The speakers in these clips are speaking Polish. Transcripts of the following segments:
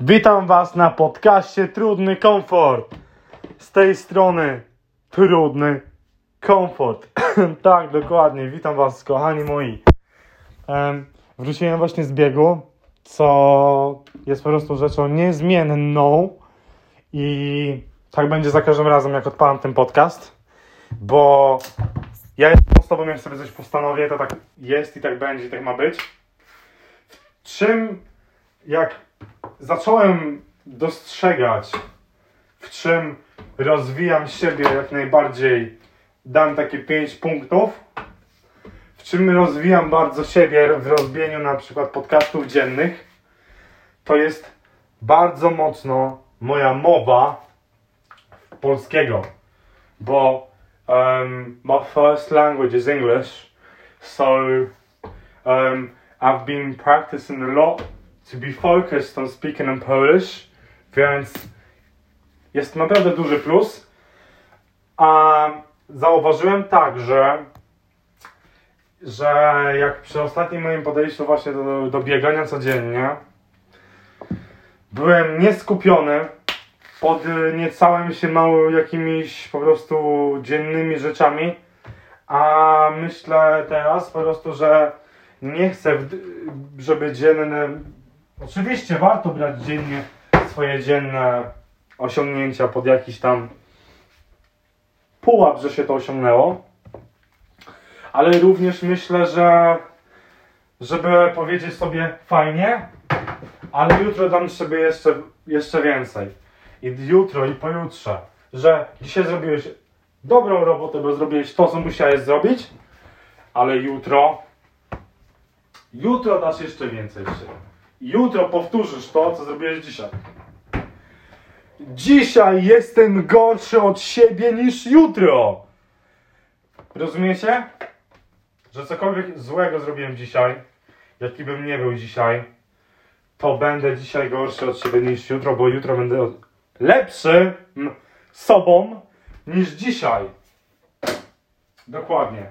Witam Was na podcaście Trudny Komfort. Z tej strony Trudny Komfort. tak, dokładnie. Witam Was, kochani moi. Em, wróciłem właśnie z biegu, co jest po prostu rzeczą niezmienną i tak będzie za każdym razem, jak odpalam ten podcast, bo ja jestem z Tobą, jak sobie coś postanowię, to tak jest i tak będzie i tak ma być. Czym, jak zacząłem dostrzegać, w czym rozwijam siebie jak najbardziej, dam takie 5 punktów, w czym rozwijam bardzo siebie w rozbieniu na przykład podcastów dziennych, to jest bardzo mocno moja mowa polskiego, bo um, my first language is English, so um, I've been practicing a lot to be focused on speaking in Polish, więc jest naprawdę duży plus. A zauważyłem także, że jak przy ostatnim moim podejściu właśnie do, do biegania codziennie, byłem nieskupiony, podniecałem się mało jakimiś po prostu dziennymi rzeczami, a myślę teraz po prostu, że nie chcę, żeby dzienne. Oczywiście warto brać dziennie swoje dzienne osiągnięcia pod jakiś tam pułap, że się to osiągnęło. Ale również myślę, że żeby powiedzieć sobie fajnie, ale jutro dam sobie jeszcze, jeszcze więcej. I jutro i pojutrze, że dzisiaj zrobiłeś dobrą robotę, bo zrobiłeś to, co musiałeś zrobić, ale jutro Jutro dasz jeszcze więcej siebie. Jutro powtórzysz to, co zrobiłeś dzisiaj. Dzisiaj jestem gorszy od siebie niż jutro. Rozumiecie? Że cokolwiek złego zrobiłem dzisiaj, jaki bym nie był dzisiaj, to będę dzisiaj gorszy od siebie niż jutro, bo jutro będę lepszy mm, sobą niż dzisiaj. Dokładnie.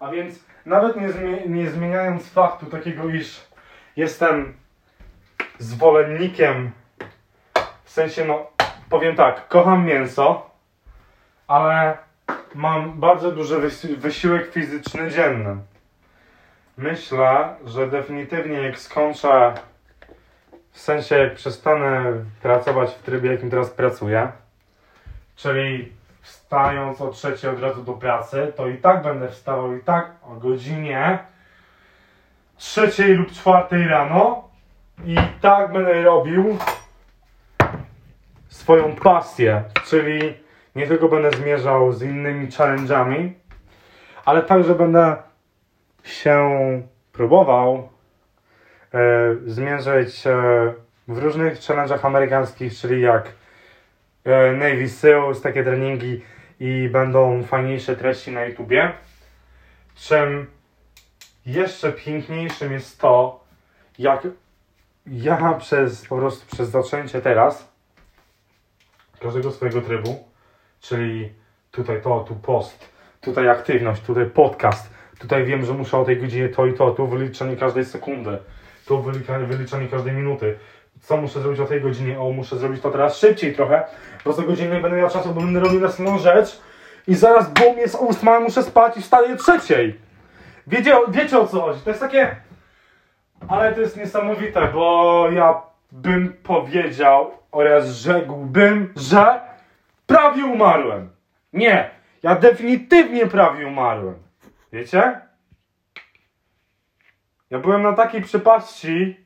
A więc nawet nie, nie zmieniając faktu takiego, iż jestem zwolennikiem, w sensie, no, powiem tak, kocham mięso, ale mam bardzo duży wysi- wysiłek fizyczny dzienny. Myślę, że definitywnie jak skończę, w sensie jak przestanę pracować w trybie, jakim teraz pracuję, czyli wstając o trzeciej od razu do pracy, to i tak będę wstawał i tak o godzinie trzeciej lub czwartej rano i tak będę robił swoją pasję, czyli nie tylko będę zmierzał z innymi challenge'ami, ale także będę się próbował e, zmierzyć e, w różnych challenge'ach amerykańskich, czyli jak e, Navy Seals, takie treningi i będą fajniejsze treści na YouTubie. Czym jeszcze piękniejszym jest to, jak ja przez po prostu przez zaczęcie teraz każdego swojego trybu, czyli tutaj to, tu post, tutaj aktywność, tutaj podcast, tutaj wiem, że muszę o tej godzinie to i to, tu wyliczenie każdej sekundy, tu wyliczenie, każdej minuty, co muszę zrobić o tej godzinie, o muszę zrobić to teraz szybciej trochę, bo za godzinę nie będę miał czasu, bo będę robił następną rzecz i zaraz bum jest ósma, muszę spać i wstaję trzeciej. Wiecie, wiecie o co chodzi, to jest takie... Ale to jest niesamowite, bo ja bym powiedział oraz rzekłbym, że prawie umarłem. Nie, ja definitywnie prawie umarłem. Wiecie? Ja byłem na takiej przepaści,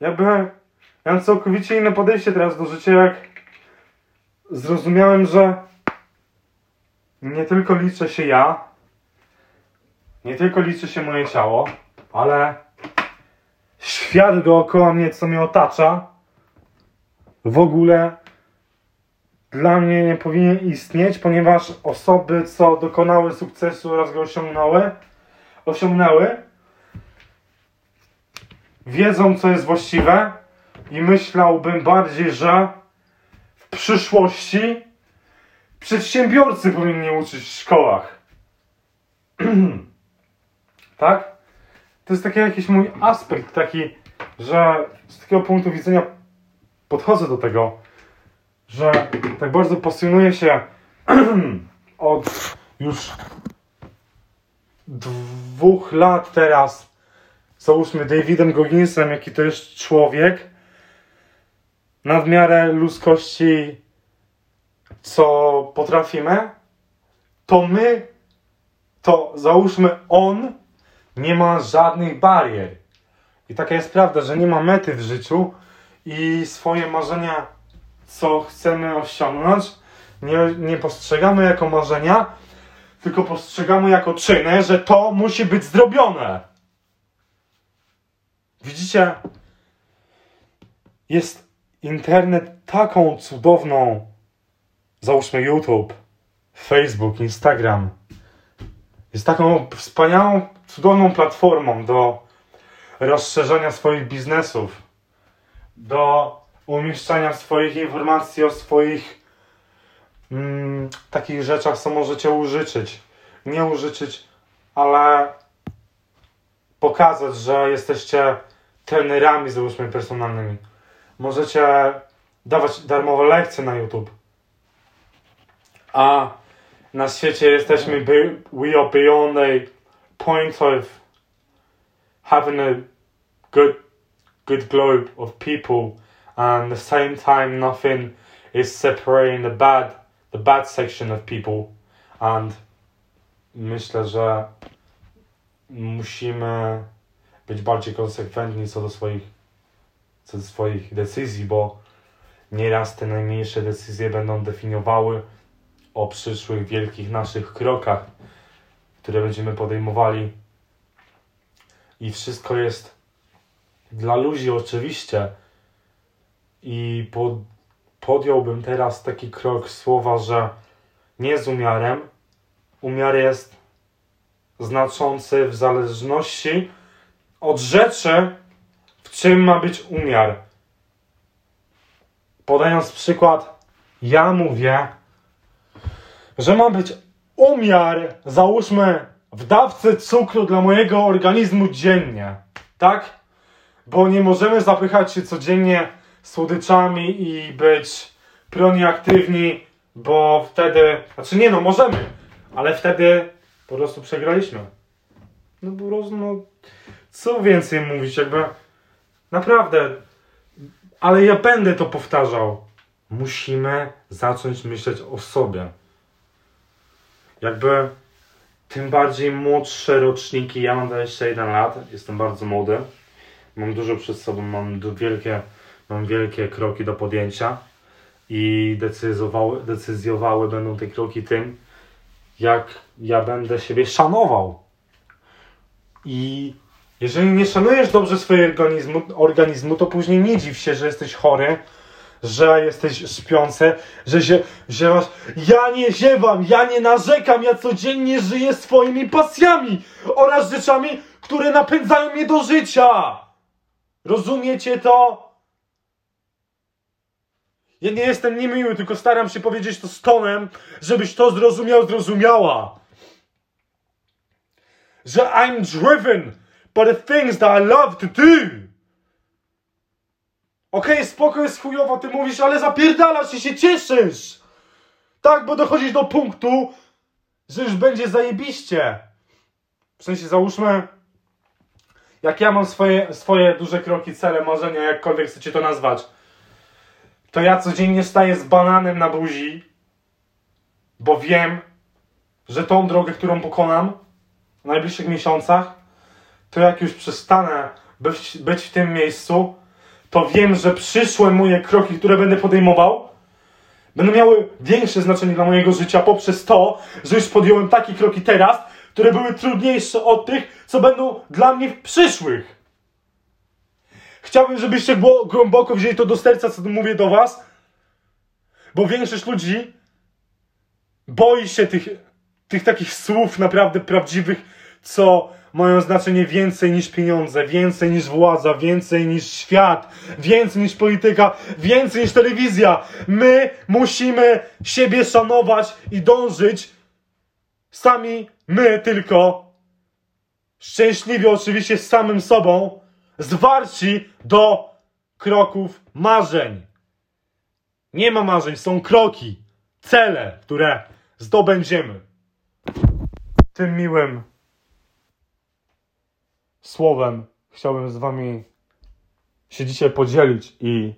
jakby ja mam całkowicie inne podejście teraz do życia, jak zrozumiałem, że nie tylko liczę się ja, nie tylko liczy się moje ciało, ale świat dookoła mnie, co mnie otacza, w ogóle dla mnie nie powinien istnieć, ponieważ osoby, co dokonały sukcesu oraz go osiągnęły, osiągnęły, wiedzą, co jest właściwe i myślałbym bardziej, że w przyszłości przedsiębiorcy powinni uczyć w szkołach. tak? To jest taki jakiś mój aspekt, taki, że z takiego punktu widzenia podchodzę do tego, że tak bardzo pasjonuję się od już dwóch lat teraz, załóżmy Davidem Gogginsem, jaki to jest człowiek, nadmiarę ludzkości, co potrafimy, to my, to załóżmy on, nie ma żadnych barier. I taka jest prawda, że nie ma mety w życiu i swoje marzenia, co chcemy osiągnąć, nie, nie postrzegamy jako marzenia, tylko postrzegamy jako czyny, że to musi być zrobione. Widzicie? Jest internet taką cudowną, załóżmy YouTube, Facebook, Instagram, jest taką wspaniałą, cudowną platformą do rozszerzania swoich biznesów, do umieszczania swoich informacji o swoich mm, takich rzeczach, co możecie użyczyć. Nie użyczyć, ale pokazać, że jesteście trenerami, załóżmy, personalnymi. Możecie dawać darmowe lekcje na YouTube. A na świecie jesteśmy, we are beyond a point of having a good, good globe of people and at the same time nothing is separating the bad the bad section of people. And myślę, że musimy być bardziej konsekwentni co do swoich co do swoich decyzji, bo nieraz te najmniejsze decyzje będą definiowały o przyszłych wielkich naszych krokach, które będziemy podejmowali. I wszystko jest dla ludzi oczywiście. I pod, podjąłbym teraz taki krok słowa, że nie z umiarem. Umiar jest znaczący w zależności od rzeczy, w czym ma być umiar. Podając przykład, ja mówię, że ma być umiar, załóżmy, w dawce cukru dla mojego organizmu dziennie. Tak? Bo nie możemy zapychać się codziennie słodyczami i być pronieaktywni, bo wtedy, znaczy nie no, możemy, ale wtedy po prostu przegraliśmy. No prostu, no, co więcej mówić, jakby naprawdę, ale ja będę to powtarzał. Musimy zacząć myśleć o sobie. Jakby tym bardziej młodsze roczniki, ja mam 21 lat, jestem bardzo młody, mam dużo przed sobą, mam wielkie mam wielkie kroki do podjęcia i decyzowały, decyzjowały będą te kroki tym, jak ja będę siebie szanował. I jeżeli nie szanujesz dobrze swojego organizmu, organizmu, to później nie dziw się, że jesteś chory, że jesteś śpiący, że się ziewasz. Ja nie ziewam, ja nie narzekam, ja codziennie żyję swoimi pasjami oraz rzeczami, które napędzają mnie do życia. Rozumiecie to? Ja nie jestem niemiły, tylko staram się powiedzieć to z tonem, żebyś to zrozumiał, zrozumiała. Że I'm driven by the things that I love to do. Okej, okay, spoko jest chujowo, ty mówisz, ale zapierdalasz i się cieszysz. Tak, bo dochodzisz do punktu, że już będzie zajebiście. W sensie załóżmy, jak ja mam swoje, swoje duże kroki, cele, marzenia, jakkolwiek chcecie to nazwać to ja codziennie staję z bananem na buzi, bo wiem, że tą drogę, którą pokonam w najbliższych miesiącach, to jak już przestanę być, być w tym miejscu, to wiem, że przyszłe moje kroki, które będę podejmował, będą miały większe znaczenie dla mojego życia poprzez to, że już podjąłem takie kroki teraz, które były trudniejsze od tych, co będą dla mnie w przyszłych. Chciałbym, żebyście głęboko wzięli to do serca, co mówię do was, bo większość ludzi boi się tych, tych takich słów naprawdę prawdziwych, co mają znaczenie więcej niż pieniądze, więcej niż władza, więcej niż świat, więcej niż polityka, więcej niż telewizja. My musimy siebie szanować i dążyć sami, my tylko, szczęśliwie oczywiście z samym sobą, zwarci do kroków marzeń. Nie ma marzeń, są kroki, cele, które zdobędziemy. Tym miłym słowem chciałbym z wami się dzisiaj podzielić i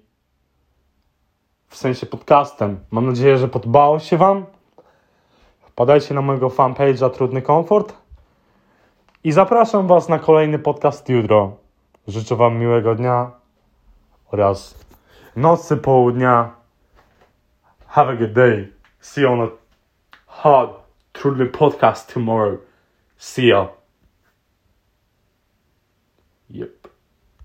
w sensie podcastem. Mam nadzieję, że podobało się wam. Wpadajcie na mojego fanpage'a Trudny Komfort i zapraszam was na kolejny podcast jutro. Życzę wam miłego dnia oraz nocy, południa. Have a good day. See you on a hard, trudny podcast tomorrow. See ya.